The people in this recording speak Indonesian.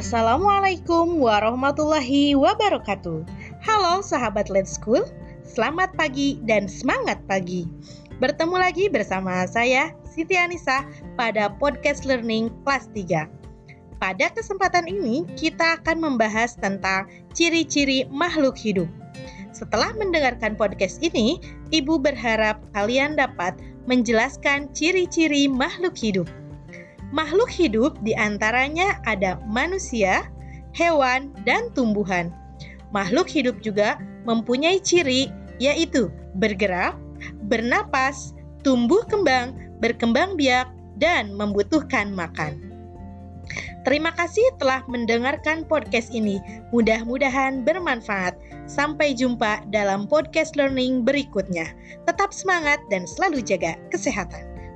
Assalamualaikum warahmatullahi wabarakatuh. Halo sahabat Let's School, selamat pagi dan semangat pagi. Bertemu lagi bersama saya Siti Anissa pada podcast learning kelas 3. Pada kesempatan ini kita akan membahas tentang ciri-ciri makhluk hidup. Setelah mendengarkan podcast ini, Ibu berharap kalian dapat menjelaskan ciri-ciri makhluk hidup. Makhluk hidup di antaranya ada manusia, hewan, dan tumbuhan. Makhluk hidup juga mempunyai ciri yaitu bergerak, bernapas, tumbuh kembang, berkembang biak, dan membutuhkan makan. Terima kasih telah mendengarkan podcast ini. Mudah-mudahan bermanfaat. Sampai jumpa dalam podcast learning berikutnya. Tetap semangat dan selalu jaga kesehatan.